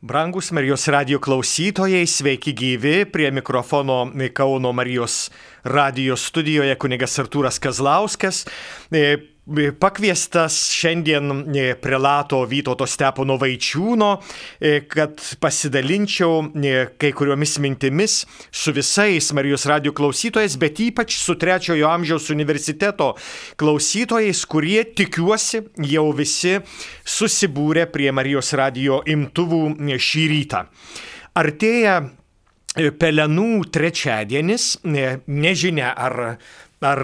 Brangus Marijos radio klausytojai, sveiki gyvi, prie mikrofono Kauno Marijos radio studijoje kunigas Artūras Kazlauskas. E, pakviestas šiandien e, prelato Vytauto Stepono Vaičiūno, e, kad pasidalinčiau kai kuriomis mintimis su visais Marijos radio klausytojais, bet ypač su trečiojo amžiaus universiteto klausytojais, kurie tikiuosi jau visi susibūrė prie Marijos radio imtuvų šį rytą. Artėja Pelenų trečiadienis, nežinia ar ar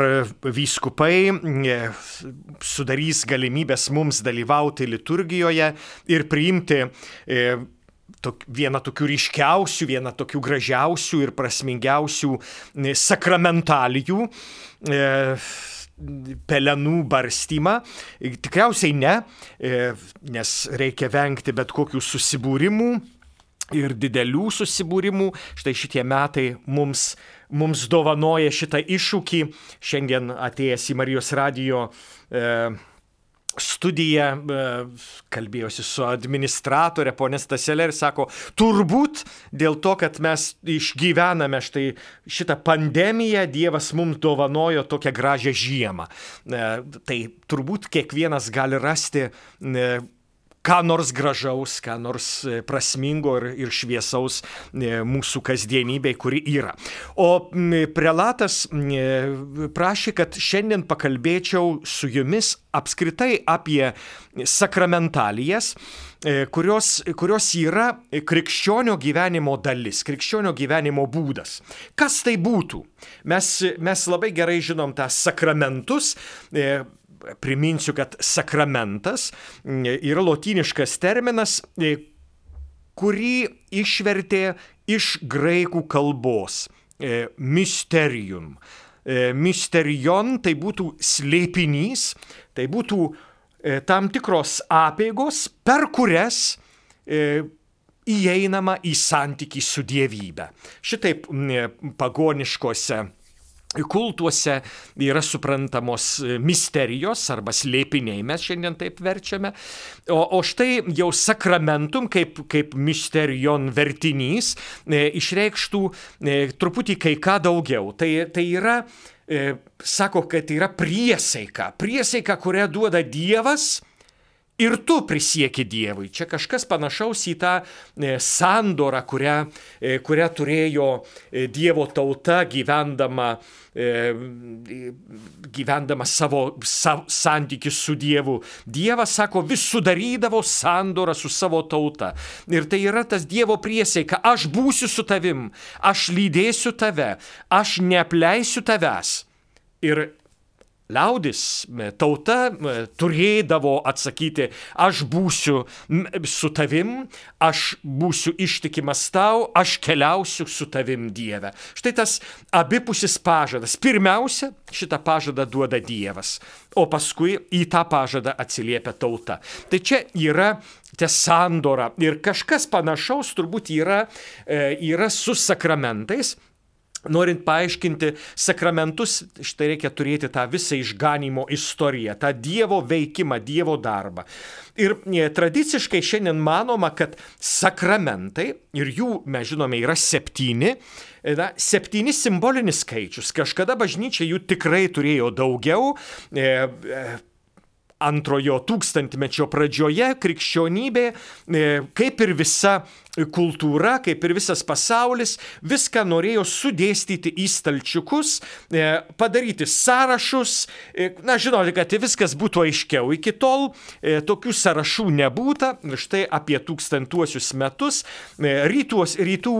vyskupai e, sudarys galimybės mums dalyvauti liturgijoje ir priimti e, tok, vieną tokių ryškiausių, vieną tokių gražiausių ir prasmingiausių e, sakramentalijų pelenų barstymą. Tikriausiai ne, nes reikia vengti bet kokių susibūrimų ir didelių susibūrimų. Štai šitie metai mums mums dovanoja šitą iššūkį. Šiandien atėjęs į Marijos radijo e, studiją, e, kalbėjosi su administratorė ponė Staselė ir sako, turbūt dėl to, kad mes išgyvename štai šitą pandemiją, Dievas mums dovanojo tokią gražią žiemą. E, tai turbūt kiekvienas gali rasti e, ką nors gražaus, ką nors e, prasmingo ir, ir šviesaus e, mūsų kasdienybei, kuri yra. O prelatas prašė, kad šiandien pakalbėčiau su jumis apskritai apie sakramentalijas, e, kurios, kurios yra krikščionio gyvenimo dalis, krikščionio gyvenimo būdas. Kas tai būtų? Mes, mes labai gerai žinom tą sakramentus, priminsiu, kad sakramentas yra lotyniškas terminas, e, kurį išvertė iš graikų kalbos e, mysterium. E, mysterion tai būtų slėpinys, tai būtų tam tikros apėgos, per kurias įeinama į santykį su dievybė. Šitaip pagoniškose kultuose yra suprantamos e, misterijos arba slėpiniai, mes šiandien taip verčiame. O, o štai jau sakramentum kaip, kaip misterijon vertinys e, išreikštų e, truputį kai ką daugiau. Tai, tai yra, e, sako, kad tai yra priesaika. Priesaika, kurią duoda Dievas Ir tu prisieki Dievui. Čia kažkas panašaus į tą e, sandorą, kurią, e, kurią turėjo e, Dievo tauta gyvendama, gyvendama savo sa, santykių su Dievu. Dievas, sako, vis sudarydavo sandorą su savo tauta. Ir tai yra tas Dievo priesaika. Aš būsiu su tavim, aš lydėsiu tave, aš neapleisiu tavęs. Ir Liaudis, tauta turėdavo atsakyti, aš būsiu su tavim, aš būsiu ištikimas tau, aš keliausiu su tavim Dieve. Štai tas abipusis pažadas. Pirmiausia, šitą pažadą duoda Dievas, o paskui į tą pažadą atsiliepia tauta. Tai čia yra ties sandora ir kažkas panašaus turbūt yra, e, yra su sakramentais. Norint paaiškinti sakramentus, štai reikia turėti tą visą išganimo istoriją, tą Dievo veikimą, Dievo darbą. Ir e, tradiciškai šiandien manoma, kad sakramentai, ir jų mes žinome yra septyni, e, na, septyni simbolinis skaičius. Kažkada bažnyčia jų tikrai turėjo daugiau. E, e, antrojo tūkstantmečio pradžioje krikščionybė, e, kaip ir visa kultūra, kaip ir visas pasaulis, viską norėjo sudėstyti į stalčiukus, e, padaryti sąrašus. E, na, žinote, kad viskas būtų aiškiau. Iki tol tokių sąrašų nebūta. Štai apie tūkstantuosius metus rytuos, rytų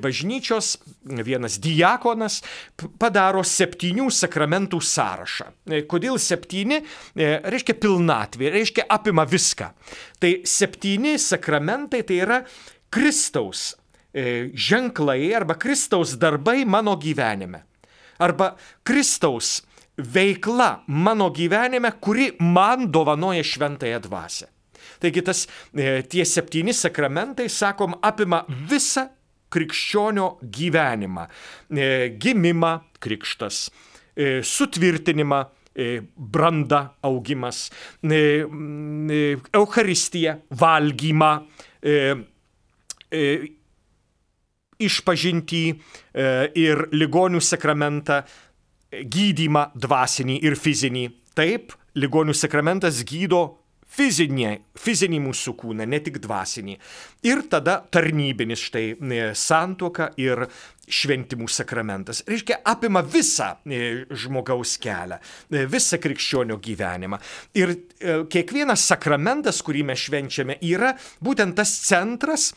bažnyčios vienas diakonas padaro septynių sakramentų sąrašą. Kodėl septyni? Reiškia pilnatvė, reiškia apima viską. Tai septyni sakramentai tai yra Kristaus e, ženklai arba Kristaus darbai mano gyvenime. Arba Kristaus veikla mano gyvenime, kuri man dovanoja šventąją dvasę. Taigi tas, e, tie septyni sakramentai, sakom, apima visą krikščionio gyvenimą. E, gimimą krikštas, sutvirtinimą branda, augimas, e, e, Euharistija, valgymą, išpažinti ir ligonių sakramentą, gydymą dvasinį ir fizinį. Taip, ligonių sakramentas gydo fizinį, fizinį mūsų kūną, ne tik dvasinį. Ir tada tarnybinis štai e, santuoka ir šventimų sakramentas. Reiškia, apima visą e, žmogaus kelią, e, visą krikščionio gyvenimą. Ir kiekvienas sakramentas, kurį mes švenčiame, yra būtent tas centras,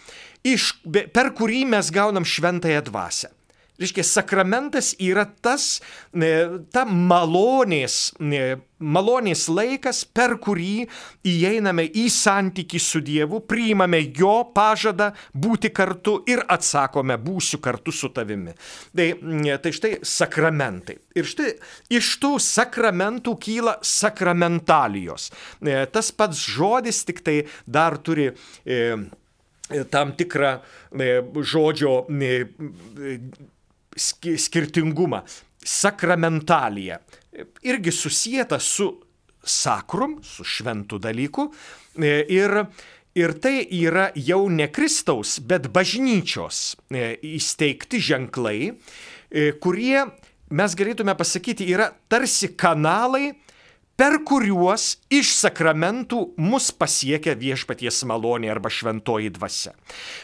iš, per kurį mes gaunam šventąją dvasę. Reiškia, sakramentas yra tas, ta malonės, malonės laikas, per kurį įeiname į santyki su Dievu, priimame jo pažadą būti kartu ir atsakome, būsiu kartu su tavimi. Tai, tai štai sakramentai. Ir štai iš tų sakramentų kyla sakramentalijos. Tas pats žodis tik tai dar turi tam tikrą žodžio skirtingumą. Sakramentalija irgi susijęta su sakrum, su šventu dalyku. E, ir, ir tai yra jau ne Kristaus, bet bažnyčios e, įsteigti ženklai, e, kurie, mes galėtume pasakyti, yra tarsi kanalai, per kuriuos iš sakramentų mus pasiekia viešpaties malonė arba šventoji dvasia.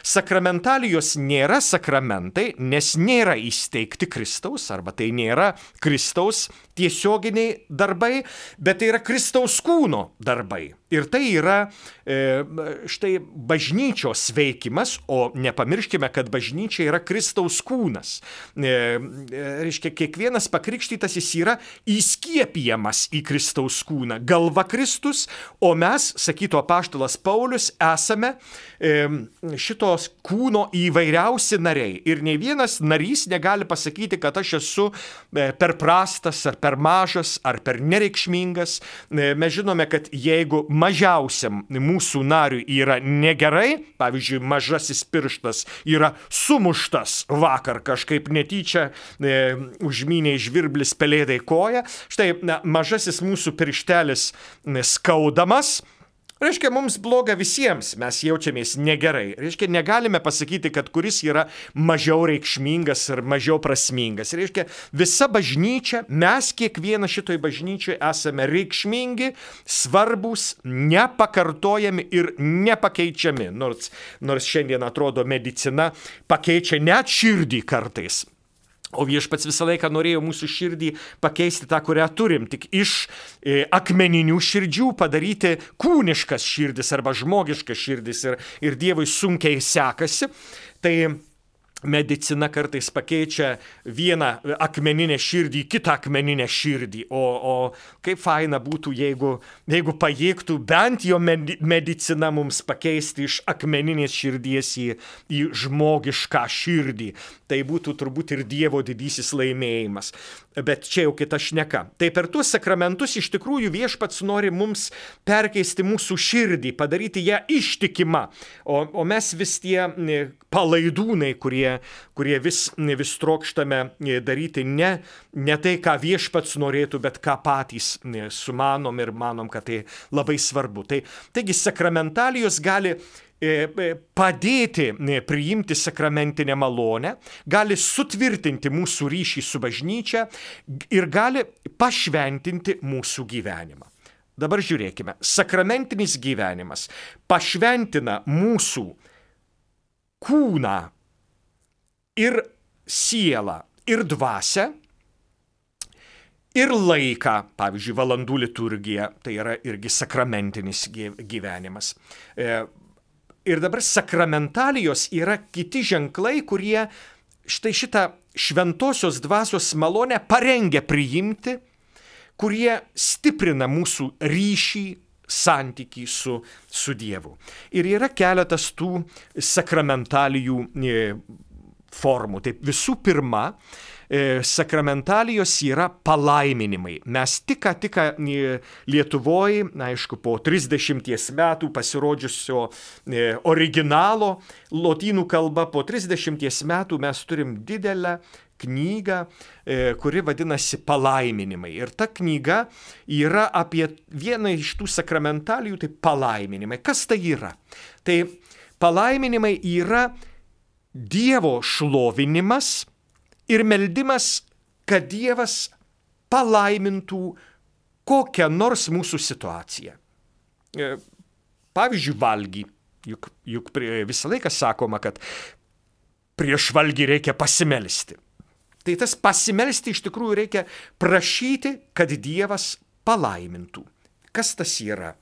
Sakramentalijos nėra sakramentai, nes nėra įsteigti Kristaus, arba tai nėra Kristaus tiesioginiai darbai, bet tai yra Kristaus kūno darbai. Ir tai yra e, štai bažnyčios veikimas, o nepamirškime, kad bažnyčia yra Kristaus kūnas. E, e, reiškia, kiekvienas pakrikštytas jis yra įskiepijamas į Kristaus kūną. Galva Kristus, o mes, sakytų apaštalas Paulius, esame šitos kūno įvairiausi nariai. Ir nei vienas narys negali pasakyti, kad aš esu per prastas ar per mažas ar per nereikšmingas. Mes žinome, kad jeigu mažiausiam mūsų nariui yra negerai, pavyzdžiui, mažasis pirštas yra sumuštas vakar kažkaip netyčia, e, užmynė žvirblis pelėdai koją, štai na, mažasis mūsų pirštelis skaudamas, Reiškia, mums bloga visiems, mes jaučiamės negerai. Reiškia, negalime pasakyti, kad kuris yra mažiau reikšmingas ar mažiau prasmingas. Reiškia, visa bažnyčia, mes kiekviena šitoj bažnyčiai esame reikšmingi, svarbus, nepakartojami ir nepakeičiami. Nors, nors šiandien atrodo medicina pakeičia net širdį kartais. O viešpats visą laiką norėjo mūsų širdį pakeisti tą, kurią turim, tik iš e, akmeninių širdžių padaryti kūniškas širdis arba žmogiškas širdis ir, ir Dievui sunkiai sekasi. Tai medicina kartais pakeičia vieną akmeninę širdį į kitą akmeninę širdį. O, o kaip faina būtų, jeigu, jeigu pajėgtų bent jo medicina mums pakeisti iš akmeninės širdies į, į žmogišką širdį. Tai būtų turbūt ir Dievo didysis laimėjimas. Bet čia jau kita šneka. Tai per tuos sakramentus iš tikrųjų viešpats nori mums perkeisti mūsų širdį, padaryti ją ištikimą. O, o mes vis tie palaidūnai, kurie, kurie vis, vis trokštame daryti ne, ne tai, ką viešpats norėtų, bet ką patys sumanom ir manom, kad tai labai svarbu. Tai, taigi sakramentalijos gali E, e, padėti e, priimti sakramentinę malonę, gali sutvirtinti mūsų ryšį su bažnyčia ir gali pašventinti mūsų gyvenimą. Dabar žiūrėkime, sakramentinis gyvenimas pašventina mūsų kūną ir sielą ir dvasę ir laiką, pavyzdžiui, valandų liturgija, tai yra irgi sakramentinis gyvenimas. Ir dabar sakramentalijos yra kiti ženklai, kurie štai šitą šventosios dvasios malonę parengia priimti, kurie stiprina mūsų ryšį, santykį su, su Dievu. Ir yra keletas tų sakramentalijų e, formų. Taip visų pirma, E, sakramentalijos yra palaiminimai. Mes tik ką, tik ką e, Lietuvoje, aišku, po 30 metų pasirodžiusio e, originalo lotynų kalba, po 30 metų mes turim didelę knygą, kuri vadinasi Palaiminimai. Ir ta knyga yra apie vieną iš tų sakramentalijų, tai palaiminimai. Kas tai yra? Tai palaiminimai yra Dievo šlovinimas ir meldimas, kad Dievas palaimintų kokią nors mūsų situaciją. E, pavyzdžiui, valgy. Juk, juk visą laiką sakoma, kad prieš valgį reikia pasimelsti. Tai tas pasimelsti iš tikrųjų reikia prašyti, kad Dievas palaimintų. Kas tas yra?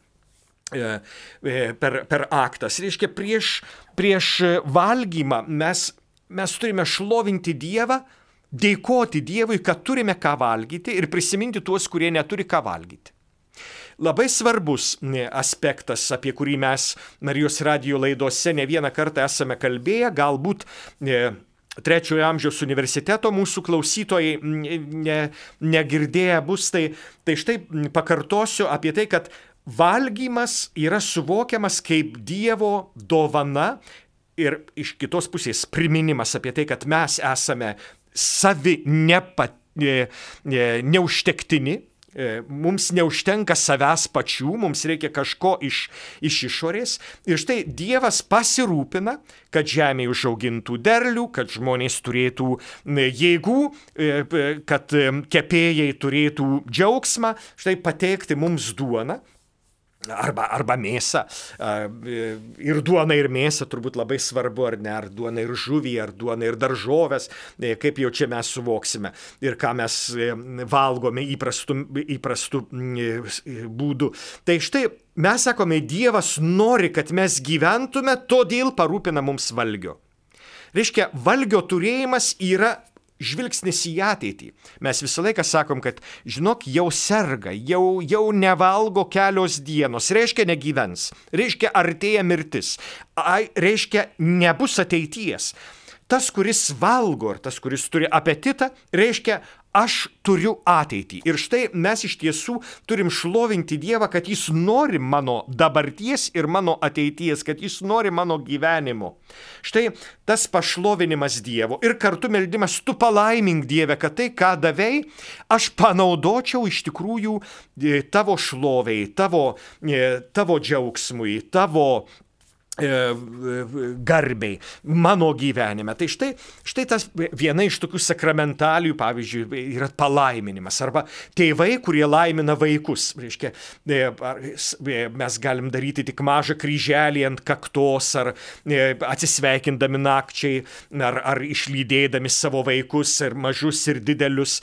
E, e, per, per aktas. Reiškia, prieš, prieš valgymą mes, mes turime šlovinti Dievą, dėkoti Dievui, kad turime ką valgyti ir prisiminti tuos, kurie neturi ką valgyti. Labai svarbus aspektas, apie kurį mes Marijos radio laidose ne vieną kartą esame kalbėję, galbūt trečiojo amžiaus universiteto mūsų klausytojai ne, negirdėję bus, tai, tai štai pakartosiu apie tai, kad valgymas yra suvokiamas kaip Dievo dovana ir iš kitos pusės priminimas apie tai, kad mes esame savi nepa, ne, ne, neužtektini, E, mums neužtenka savęs pačių, mums reikia kažko iš, iš išorės. Ir štai Dievas pasirūpina, kad žemė užaugintų derlių, kad žmonės turėtų jėgų, e, kad kepėjai turėtų džiaugsmą, štai pateikti mums duoną. Arba, arba mėsą. Ir duona ir mėsą turbūt labai svarbu, ar ne, ar duona ir žuvį, ar duona ir daržovės, e, kaip jau čia mes suvoksime ir ką mes e, valgome įprastų e, būdų. Tai štai mes sakome, Dievas nori, kad mes gyventume, todėl parūpina mums valgio. Reiškia, valgio turėjimas yra žvilgsnis į ateitį. Mes visą laiką sakom, kad, žinok, jau serga, jau, jau nevalgo kelios dienos, reiškia negyvens, reiškia artėja mirtis, Ai, reiškia nebus ateities. Tas, kuris valgo ir tas, kuris turi apetitą, reiškia aš turiu ateitį. Ir štai mes iš tiesų turim šlovinti Dievą, kad Jis nori mano dabarties ir mano ateities, kad Jis nori mano gyvenimo. Štai tas pašlovinimas Dievo ir kartu meldimas, tu palaimink Dievę, kad tai, ką davei, aš panaudočiau iš tikrųjų e, tavo šloviai, tavo, e, tavo džiaugsmui, tavo garbiai mano gyvenime. Tai štai, štai tas viena iš tokių sakramentalijų, pavyzdžiui, yra palaiminimas. Arba tėvai, kurie laimina vaikus. Reiškia, e, e, mes galim daryti tik mažą kryželį ant kaktos, ar atsisveikindami nakčiai, ar, ar išlydėdami savo vaikus, ir mažus, ir didelius.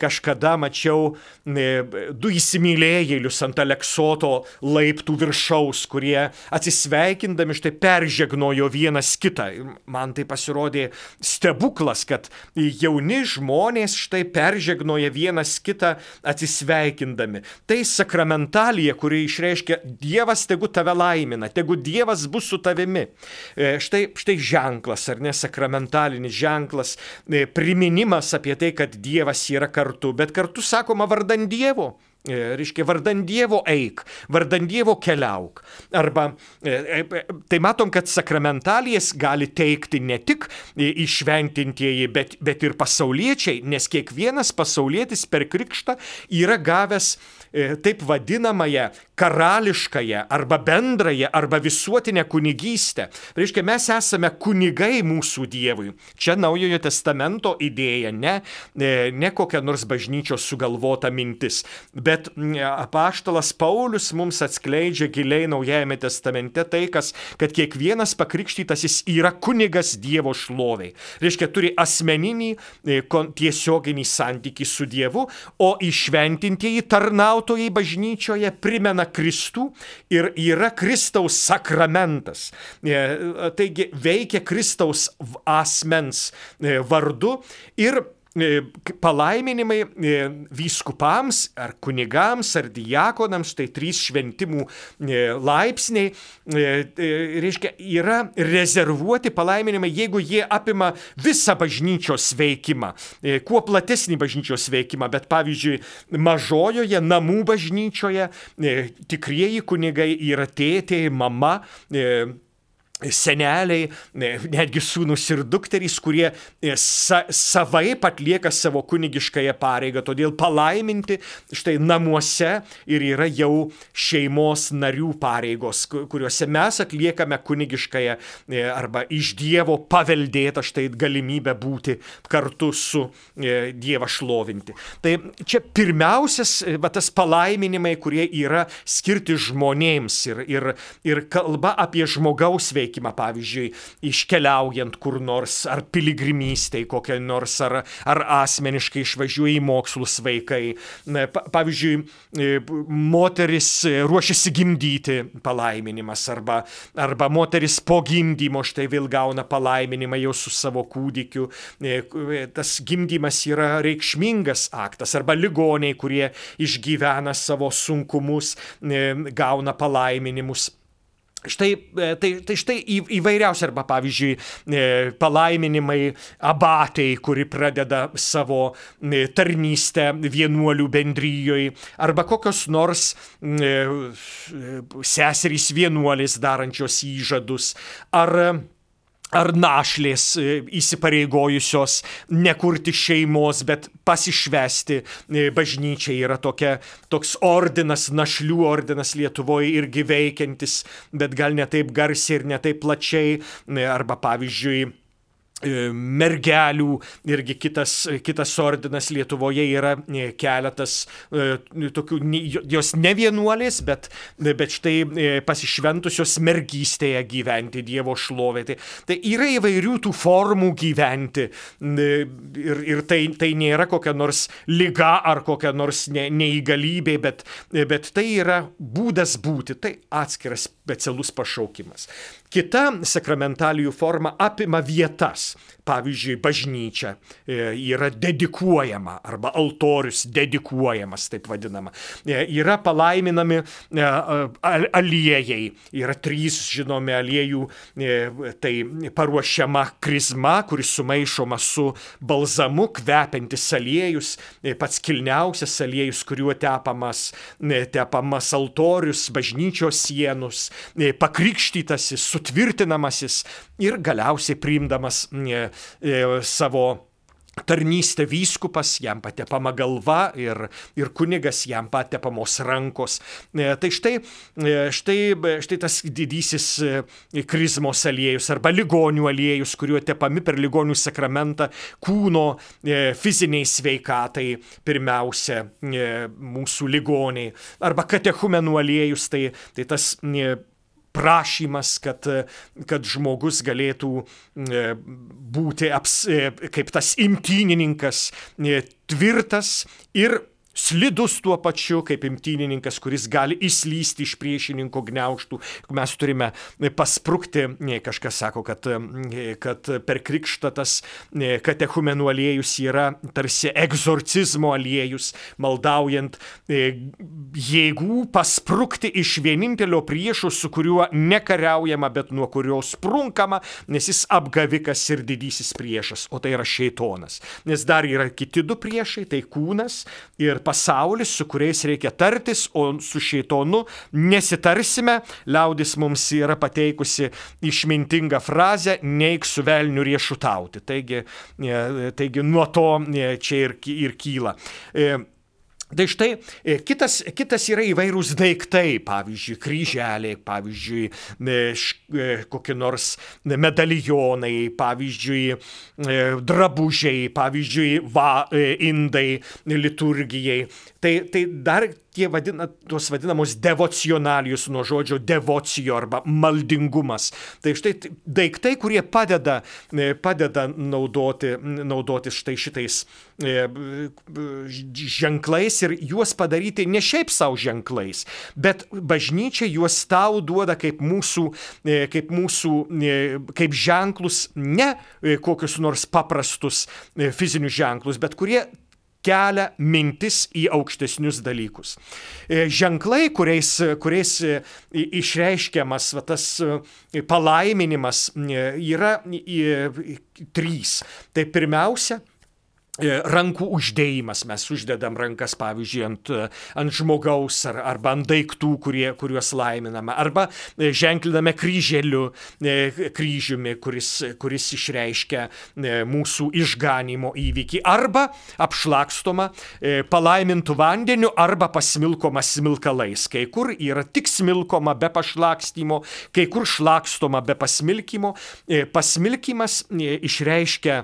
Kažkada mačiau du įsimylėjėlius ant Aleksoto laiptų viršaus, kurie atsisveikindami štai peržegnojo vienas kitą. Man tai pasirodė stebuklas, kad jauni žmonės štai peržegnoja vienas kitą atsisveikindami. Tai sakramentalija, kuri išreiškia Dievas tegu tave laimina, tegu Dievas bus su tavimi. E, štai, štai ženklas, ar ne sakramentalinis ženklas, e, priminimas apie tai, kad Dievas yra kartu, bet kartu sakoma vardan Dievo. E, reiškia, vardan Dievo eik, vardan Dievo keliauk. Arba, e, e, tai matom, kad sakramentalijas gali teikti ne tik išventintieji, bet, bet ir pasauliečiai, nes kiekvienas pasaulietis per krikštą yra gavęs taip vadinamąją karališkąją arba bendrąją arba visuotinę kunigystę. Reiškia, mes esame kunigai mūsų Dievui. Čia Naujojo testamento idėja, ne, ne kokia nors bažnyčios sugalvota mintis, bet apaštalas Paulius mums atskleidžia giliai Naujajame testamente tai, kas, kad kiekvienas pakrikštytasis yra kunigas Dievo šloviai. Reiškia, turi asmeninį e, tiesioginį santykį su Dievu, o išventintieji tarnautojai bažnyčioje primena Kristų ir yra Kristaus sakramentas. E, taigi veikia Kristaus asmens e, vardu ir palaiminimai e, vyskupams ar kunigams ar diakonams, tai trys šventimų e, laipsniai, reiškia, yra rezervuoti palaiminimai, jeigu jie apima visą bažnyčios veikimą, kuo platesnį bažnyčios veikimą, bet pavyzdžiui, mažojoje namų bažnyčioje tikrieji kunigai yra tėtė, mama, seneliai, netgi sūnus ir dukterys, kurie e, sa, savaip atlieka savo kunigiškąją pareigą, todėl palaiminti štai namuose ir yra jau šeimos narių pareigos, kuriuose mes atliekame kunigiškąją e, arba iš Dievo paveldėtą štai galimybę būti kartu su e, Dievą šlovinti. Tai čia pirmiausias, va tas palaiminimai, kurie yra skirti žmonėms ir, ir, ir kalba apie žmogaus veiklą veikimą, pavyzdžiui, iškeliaujant kur nors, ar piligrimystėj kokią nors, ar, ar asmeniškai išvažiuoja į mokslus vaikai. Pavyzdžiui, e, moteris ruošiasi gimdyti palaiminimas, arba, arba moteris po gimdymo štai vėl gauna palaiminimą jau su savo kūdikiu. E, tas gimdymas yra reikšmingas aktas, arba ligoniai, kurie išgyvena savo sunkumus, e, gauna palaiminimus. Štai, e, tai, tai štai į, įvairiausia, arba pavyzdžiui, e, palaiminimai abatai, kuri pradeda savo e, tarnystę vienuolių bendryjoje, arba kokios nors seserys vienuolės darančios įžadus, ar ar našlės e, įsipareigojusios nekurti šeimos, bet pasišvesti e, bažnyčiai yra tokia, toks ordinas, našlių ordinas Lietuvoje irgi veikiantis, bet gal ne taip garsiai ir ne taip plačiai, e, arba pavyzdžiui, mergelių, irgi kitas, kitas ordinas Lietuvoje yra e, keletas e, tokių, jos ne vienuolės, bet, bet štai pasišventusios mergystėje gyventi Dievo šlovė. Tai, tai yra įvairių tų formų gyventi ir, ir tai, tai nėra kokia nors lyga ar kokia nors ne, neįgalybė, bet, bet tai yra būdas būti, tai atskiras specialus pašaukimas. Kita sakramentalijų forma apima vietas. Pavyzdžiui, bažnyčia e, yra dedikuojama arba altorius dedikuojamas, taip vadinama. E, yra palaiminami e, aliejai. Yra trys žinomi aliejų, tai paruošiama krizma, kuris sumaišoma su balzamu, kvepiantis aliejus, pats kilniausias aliejus, kuriuo tepamas, tepamas altorius, bažnyčios sienus, pakrikštytasis, sutvirtinamasis ir galiausiai priimdamas savo tarnystę vyskupas, jam patepama galva ir, ir kunigas jam patepamos rankos. E, tai štai, e, štai, štai tas didysis e, krizmos aliejus arba ligonių aliejus, kuriuo tepami per ligonių sakramentą kūno fiziniai sveikatai pirmiausia mūsų ligoniai. Arba katechumenų aliejus, tai, tai tas prašymas, kad, kad žmogus galėtų e, būti aps, e, kaip tas imtynininkas e, tvirtas ir slidus tuo pačiu, kaip imtynininkas, kuris gali įslysti iš priešininko gneuštų. Mes turime pasprukti, kažkas sako, kad, kad per krikštą tas katechumenų aliejus yra tarsi egzorcizmo aliejus, maldaujant jėgų pasprukti iš vienintelio priešo, su kuriuo nekariaujama, bet nuo kurio sprunkama, nes jis apgavikas ir didysis priešas, o tai yra šeitonas. Nes dar yra kiti du priešai, tai kūnas ir pasaulis, su kuriais reikia tartis, o su šeitonu nesitarsime. Liaudis mums yra pateikusi išmintingą frazę - neik su velniu riešutauti. Taigi, e, taigi nuo to e, čia ir, ir kyla. Tai štai e, kitas, kitas yra įvairūs daiktai, pavyzdžiui, kryželiai, pavyzdžiui, e, e, kokie nors medalionai, pavyzdžiui, drabužiai, pavyzdžiui, va, indai liturgijai. Tai, tai dar tie vadina, tuos vadinamus devocionalijus nuo žodžio devocijo arba maldingumas. Tai štai daiktai, kurie padeda, e, padeda naudoti, naudoti štai šitais e, ženklais ir juos padaryti ne šiaip savo ženklais, bet bažnyčia juos tau duoda kaip mūsų, e, kaip mūsų, kaip ženklus, ne kokius nors paprastus fizinius ženklus, bet kurie kelia mintis į aukštesnius dalykus. E, ženklai, kuriais, kuriais e, išreiškiamas va, tas e, palaiminimas, yra trys. Tai pirmiausia, rankų uždėjimas, mes uždedam rankas, pavyzdžiui, ant, ant žmogaus ar, arba ant daiktų, kurie, kuriuos laiminame, arba e, ženkliname kryželiu, e, kryžiumi, kuris, kuris išreiškia mūsų išganimo įvykį, arba apšlakstoma palaimintų vandeniu, arba pasmilkoma smilkalais. Kai kur yra tik smilkoma be pašlakstymo, kai kur šlakstoma be pasmilkymo. Pasmilkymas išreiškia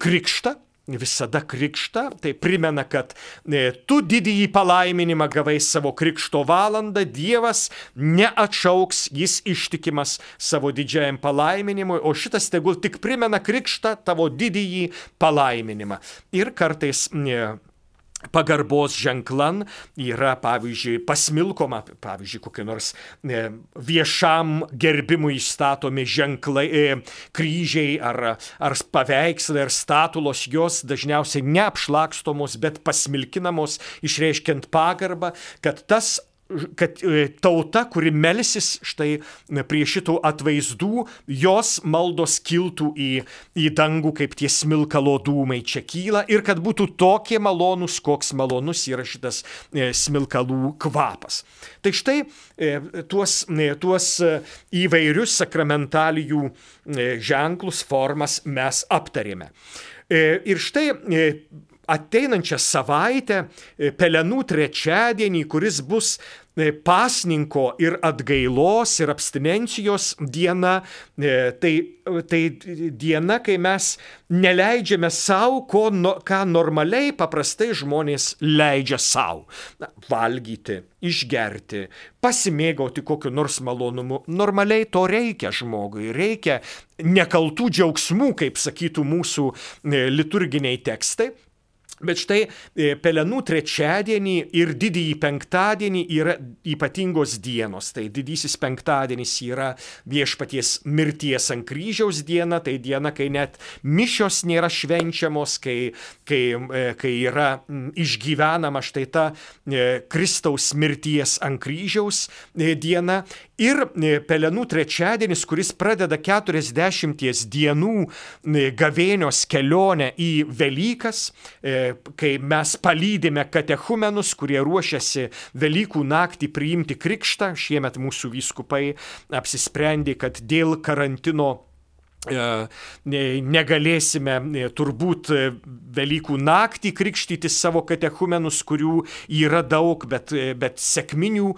krikštą visada krikštą, tai primena, kad e, tu didįjį palaiminimą gavai savo krikšto valandą, Dievas neatšauks, jis ištikimas savo didžiajam palaiminimui, o šitas tegul tik primena krikštą tavo didįjį palaiminimą. Ir kartais e, pagarbos ženklan yra, pavyzdžiui, pasmilkoma, pavyzdžiui, kokie nors e, viešam gerbimui įstatomi ženklai, e, kryžiai ar, ar paveikslai ar statulos, jos dažniausiai neapšlakstomos, bet pasmilkinamos, išreiškiant pagarbą, kad tas kad e, tauta, kuri melsis štai prie šitų atvaizdų, jos maldos kiltų į, į dangų, kaip tie smilkalo dūmai čia kyla ir kad būtų tokie malonus, koks malonus yra šitas e, smilkalų kvapas. Tai štai e, tuos, tuos įvairius sakramentalijų ženklus, formas mes aptarėme. Ir štai ateinančią savaitę, e, pelenų trečiadienį, kuris bus e, pasninko ir atgailos ir abstinencijos diena, e, tai, tai diena, kai mes neleidžiame savo, ko, ką normaliai paprastai žmonės leidžia savo. Valgyti, išgerti, pasimėgauti kokiu nors malonumu. Normaliai to reikia žmogui, reikia nekaltų džiaugsmų, kaip sakytų mūsų liturginiai tekstai. Bet štai e, pelenų trečiadienį ir didįjį penktadienį yra ypatingos dienos. Tai didysis penktadienis yra viešpaties mirties ant kryžiaus diena, tai diena, kai net mišios nėra švenčiamos, kai, kai, e, kai yra išgyvenama štai ta e, Kristaus mirties ant kryžiaus diena. Ir pelenų trečiadienis, kuris pradeda 40 dienų gavėnios kelionę į Velykas, kai mes palydime katechumenus, kurie ruošiasi Velykų naktį priimti krikštą. Šiemet mūsų vyskupai apsisprendė, kad dėl karantino E, negalėsime e, turbūt e, Velykų naktį krikštyti savo katechumenus, kurių yra daug, bet, bet sėkminių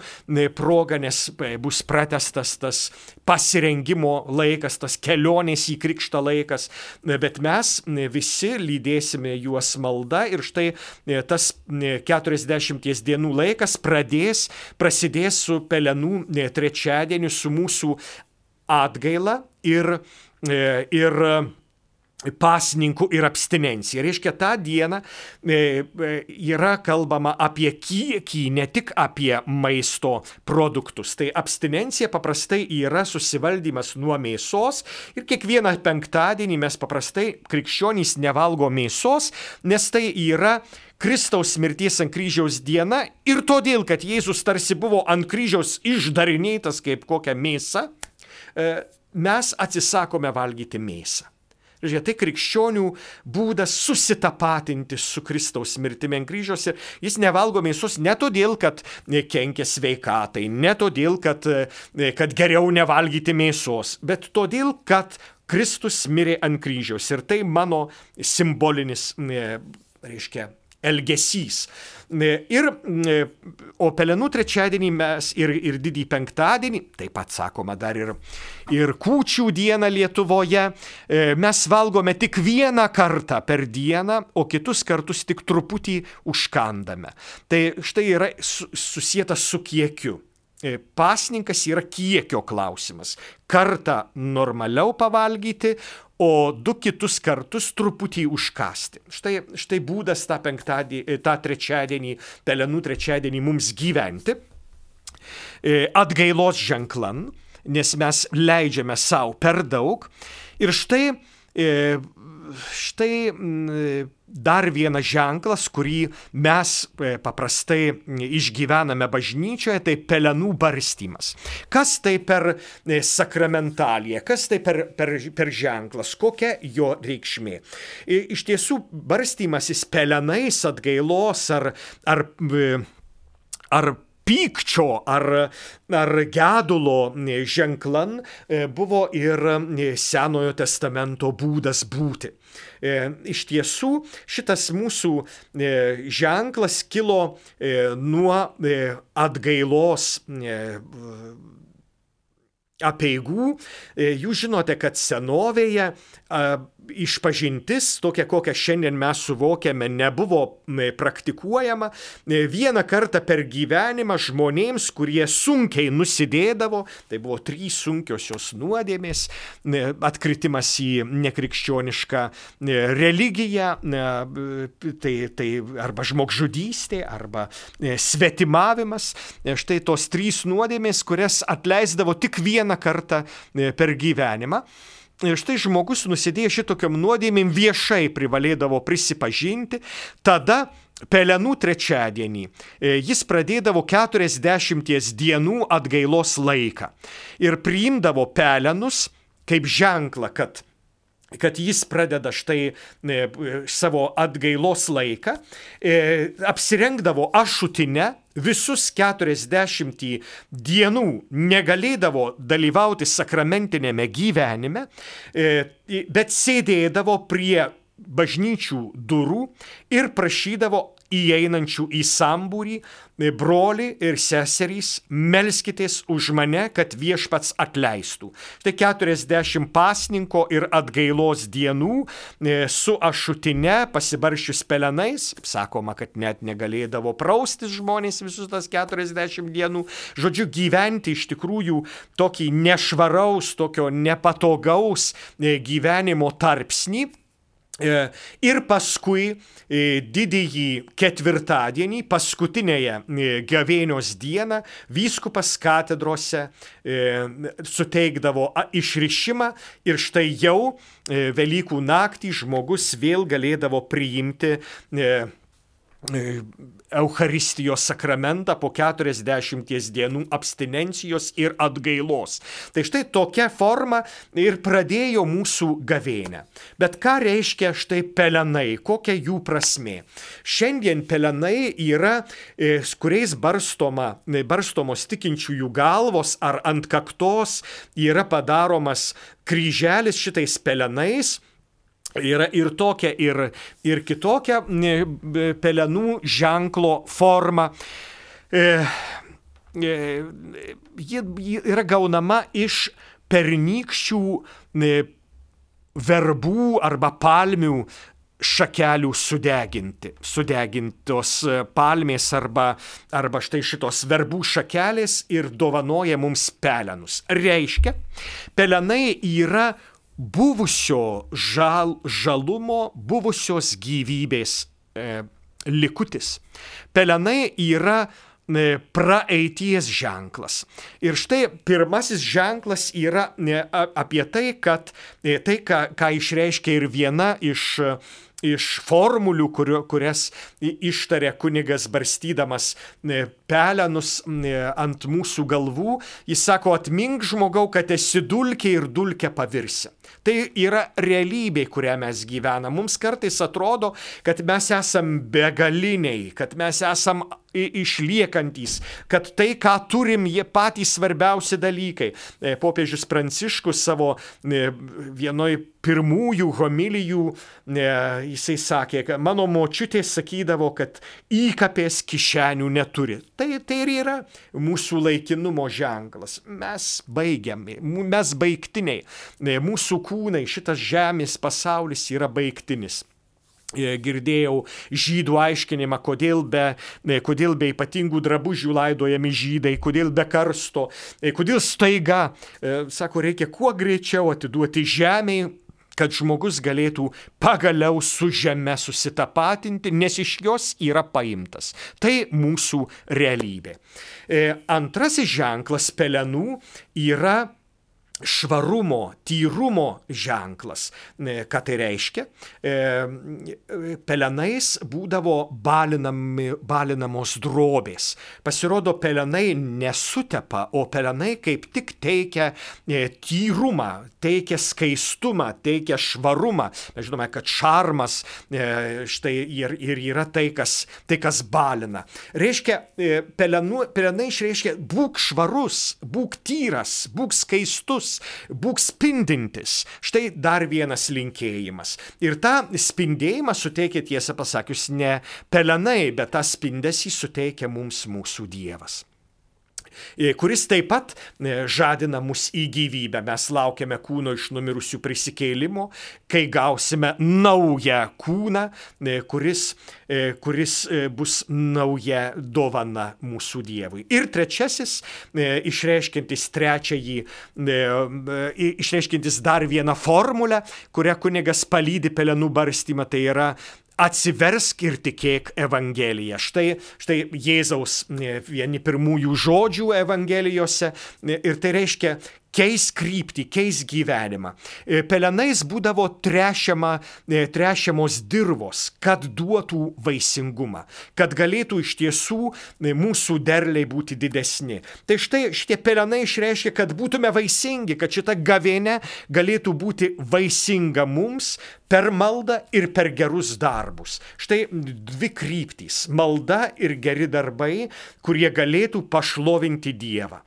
proga, nes bus pratestas tas pasirengimo laikas, tas kelionės į krikštą laikas, bet mes visi lydėsime juos malda ir štai tas 40 dienų laikas pradės, prasidės su pelenų trečiadieniu, su mūsų atgaila ir E, ir e, pasninkų ir abstinencija. Reiškia, tą dieną e, yra kalbama apie kiekį, ne tik apie maisto produktus. Tai abstinencija paprastai yra susivaldymas nuo mėsos ir kiekvieną penktadienį mes paprastai krikščionys nevalgo mėsos, nes tai yra Kristaus mirties ant kryžiaus diena ir todėl, kad Jėzus tarsi buvo ant kryžiaus išdarinėtas kaip kokia mėsa, mes atsisakome valgyti mėsą. Žiūrėk, tai krikščionių būdas susitapatinti su Kristaus mirtimi ant kryžiaus ir jis nevalgo mėsos ne todėl, kad kenkia sveikatai, ne todėl, kad, kad geriau nevalgyti mėsos, bet todėl, kad Kristus mirė ant kryžiaus ir tai mano simbolinis, reiškia, elgesys. Ir, o pelenų trečiadienį mes ir, ir didį penktadienį, taip pat sakoma dar ir, ir kūčių dieną Lietuvoje, e, mes valgome tik vieną kartą per dieną, o kitus kartus tik truputį užkandame. Tai štai yra susijęta su kiekiu. E, pasninkas yra kiekio klausimas. Kartą normaliau pavalgyti, o du kitus kartus truputį užkasti. Štai, štai būdas tą penktadienį, tą trečiadienį, pelenų trečiadienį mums gyventi. E, atgailos ženklan, nes mes leidžiame savo per daug. Ir štai e, štai dar vienas ženklas, kurį mes e, paprastai išgyvename bažnyčioje, tai pelenų barstymas. Kas tai per e, sakramentaliją, kas tai per, per, per ženklas, kokia jo reikšmė. Iš tiesų, barstymasis pelenais atgailos ar, ar, ar pykčio ar, ar gedulo ženklan buvo ir Senojo testamento būdas būti. E, iš tiesų šitas mūsų e, ženklas kilo e, nuo atgailos apieigų. Jūs žinote, kad senovėje išpažintis, tokia kokią šiandien mes suvokiame, nebuvo praktikuojama. Vieną kartą per gyvenimą žmonėms, kurie sunkiai nusidėdavo, tai buvo trys sunkiosios nuodėmės, atkritimas į nekrikščionišką religiją, tai, tai arba žmogžudystė, arba svetimavimas. Štai tos trys nuodėmės, kurias atleisdavo tik vieną kartą per gyvenimą. Ir štai žmogus nusidėjo šitokiam nuodėmėm viešai privalėdavo prisipažinti, tada Pelenų trečiadienį e, jis pradėdavo 40 dienų atgailos laiką ir priimdavo pelenus kaip ženklą, kad kad jis pradeda štai e, savo atgailos laiką, e, apsirengdavo ašutinę, visus 40 dienų negalėdavo dalyvauti sakramentinėme gyvenime, e, bet sėdėdavo prie bažnyčių durų ir prašydavo įeinančių į sambūrį, broli ir seserys, melskitės už mane, kad viešpats atleistų. Tai 40 pasninko ir atgailos dienų e, su ašutine pasibaršius pelenais, sakoma, kad net negalėdavo praustis žmonės visus tas 40 dienų, žodžiu, gyventi iš tikrųjų tokį nešvaraus, tokio nepatogaus e, gyvenimo tarpsnį E, ir paskui e, didįjį ketvirtadienį, paskutinėje e, gavėnios dieną, vyskupas katedrose suteikdavo išrišimą ir štai jau Velykų naktį žmogus vėl galėdavo priimti Eucharistijos sakramentą po 40 dienų abstinencijos ir atgailos. Tai štai tokia forma ir pradėjo mūsų gavėnę. Bet ką reiškia štai pelenai, kokia jų prasme? Šiandien pelenai yra, e, kuriais barstoma, barstomos tikinčiųjų galvos ar ant kaktos yra padaromas kryželis šitais pelenais Yra ir tokia, ir, ir kitokia pelenų ženklo forma. E, e, ji, yra gaunama iš pernykščių e, verbų arba palmių šakelių sudeginti. Sudegintos e, palmės arba, arba štai šitos verbų šakelės ir dovanoja mums pelenus. Reiškia, pelenai yra buvusio žal, žalumo, buvusios gyvybės e, likutis. Pelenai yra e, praeities ženklas. Ir štai pirmasis ženklas yra e, apie tai, kad e, tai, ką, ką išreiškia ir viena iš iš formulių, kurio, kurias ištarė kunigas barstydamas pelenus ant mūsų galvų, jis sako, atmink žmogau, kad esi dulkė ir dulkė pavirsi. Tai yra realybė, kurią mes gyvename. Mums kartais atrodo, kad mes esam begaliniai, kad mes esam išliekantys, kad tai, ką turim, jie patys svarbiausi dalykai. E, popiežius Pranciškus savo e, vienoj pirmųjų homilijų, e, jisai sakė, kad mano močiutė sakydavo, kad įkapės kišenių neturi. Tai, tai ir yra mūsų laikinumo ženklas. Mes baigiami, mes baigtiniai. Mūsų kūnai, šitas žemės pasaulis yra baigtinis. E, girdėjau žydų aiškinimą, kodėl be, e, kodėl be ypatingų drabužių laidojami žydai, kodėl be karsto, e, kodėl staiga, sako, reikia kuo greičiau atiduoti žemiai kad žmogus galėtų pagaliau su žeme susitapatinti, nes iš jos yra paimtas. Tai mūsų realybė. Antrasis ženklas pelenų yra švarumo, tyrumo ženklas. E, ką tai reiškia? E, pelenais būdavo balinami, balinamos drobės. Pasirodo, pelenai nesutepa, o pelenai kaip tik teikia e, tyrumą, teikia skaistumą, teikia švarumą. Mes žinome, kad šarmas štai ir, ir yra tai kas, tai, kas balina. Reiškia, pelenų, pelenai išreiškia būk švarus, būk tyras, būk skaistus šviesus, būk spindintis. Štai dar vienas linkėjimas. Ir tą spindėjimą suteikia tiesą pasakius ne pelenai, bet tą spindesį suteikia mums mūsų Dievas. E, kuris taip pat e, žadina mus į gyvybę. Mes laukiame kūno iš numirusių prisikėlimo, kai gausime naują kūną, e, kuris, kuris bus nauja dovana mūsų Dievui. Ir trečiasis, išreiškintis trečiąjį, išreiškintis dar vieną formulę, kurią kunigas palydi pelenų barstymą, tai yra atsiversk ir tikėk Evangeliją. Štai, štai Jėzaus e, vieni pirmųjų žodžių Evangelijose e, ir tai reiškia keis kryptį, keis gyvenimą. E, pelenais būdavo trešiama, e, trešiamos dirvos, kad duotų vaisingumą, kad galėtų iš tiesų e, mūsų derliai būti didesni. Tai štai šitie pelenai išreiškia, kad būtume vaisingi, kad šita gavėnė galėtų būti vaisinga mums per maldą ir per gerus darbus. Štai dvi kryptys - malda ir geri darbai, kurie galėtų pašlovinti Dievą.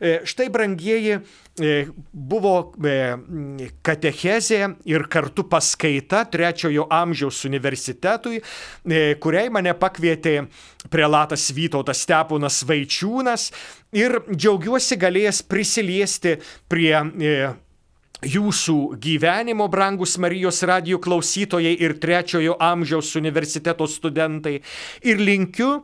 E, štai, brangieji, e, buvo e, katechezė ir kartu paskaita trečiojo amžiaus universitetui, kuriai mane pakvietė prelatas Vytautas Steponas Vaičiūnas ir džiaugiuosi galėjęs prisiliesti prie jūsų gyvenimo, brangus Marijos radijų klausytojai ir trečiojo amžiaus universiteto studentai. Ir linkiu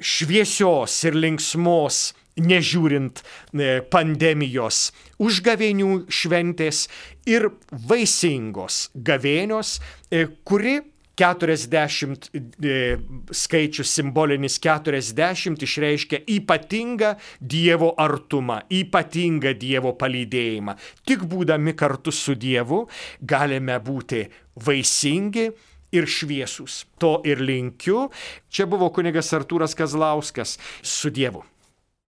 šviesios ir linksmos nežiūrint e, pandemijos užgavėnių šventės ir vaisingos gavėnios, e, kuri 40 e, skaičius simbolinis 40 išreiškia ypatingą Dievo artumą, ypatingą Dievo palydėjimą. Tik būdami kartu su Dievu galime būti vaisingi ir šviesūs. To ir linkiu. Čia buvo kunigas Artūras Kazlauskas su Dievu.